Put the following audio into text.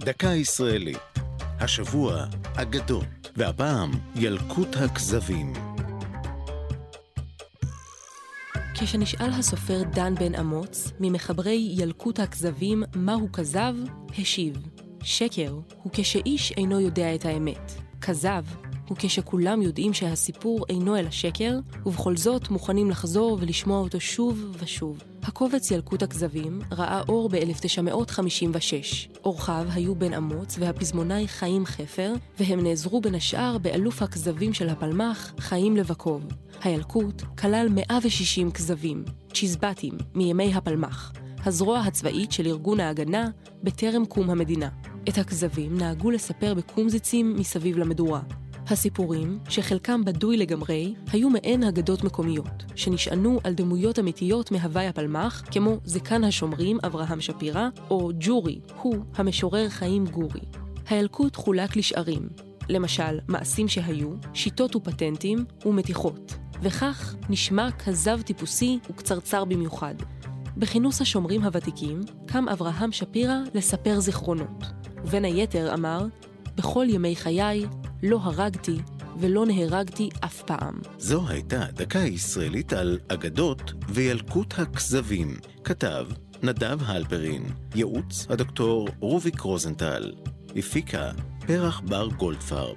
דקה ישראלית. השבוע, אגדות, והפעם, ילקוט הכזבים. כשנשאל הסופר דן בן אמוץ, ממחברי ילקוט הכזבים, מהו כזב, השיב: שקר הוא כשאיש אינו יודע את האמת. כזב הוא כשכולם יודעים שהסיפור אינו אלא שקר, ובכל זאת מוכנים לחזור ולשמוע אותו שוב ושוב. הקובץ ילקוט הכזבים ראה אור ב-1956. אורחיו היו בן אמוץ והפזמונאי חיים חפר, והם נעזרו בין השאר באלוף הכזבים של הפלמ"ח, חיים לבקוב. הילקוט כלל 160 כזבים, צ'יזבטים, מימי הפלמ"ח, הזרוע הצבאית של ארגון ההגנה בטרם קום המדינה. את הכזבים נהגו לספר בקומזיצים מסביב למדורה. הסיפורים, שחלקם בדוי לגמרי, היו מעין אגדות מקומיות, שנשענו על דמויות אמיתיות מהווי הפלמ"ח, כמו זקן השומרים אברהם שפירא, או ג'ורי, הוא המשורר חיים גורי. הילקוט חולק לשערים, למשל, מעשים שהיו, שיטות ופטנטים, ומתיחות. וכך נשמע כזב טיפוסי וקצרצר במיוחד. בכינוס השומרים הוותיקים, קם אברהם שפירא לספר זיכרונות. ובין היתר אמר, בכל ימי חיי לא הרגתי ולא נהרגתי אף פעם. זו הייתה דקה ישראלית על אגדות וילקוט הכזבים. כתב נדב הלפרין, ייעוץ הדוקטור רוביק רוזנטל, הפיקה פרח בר גולדפרב.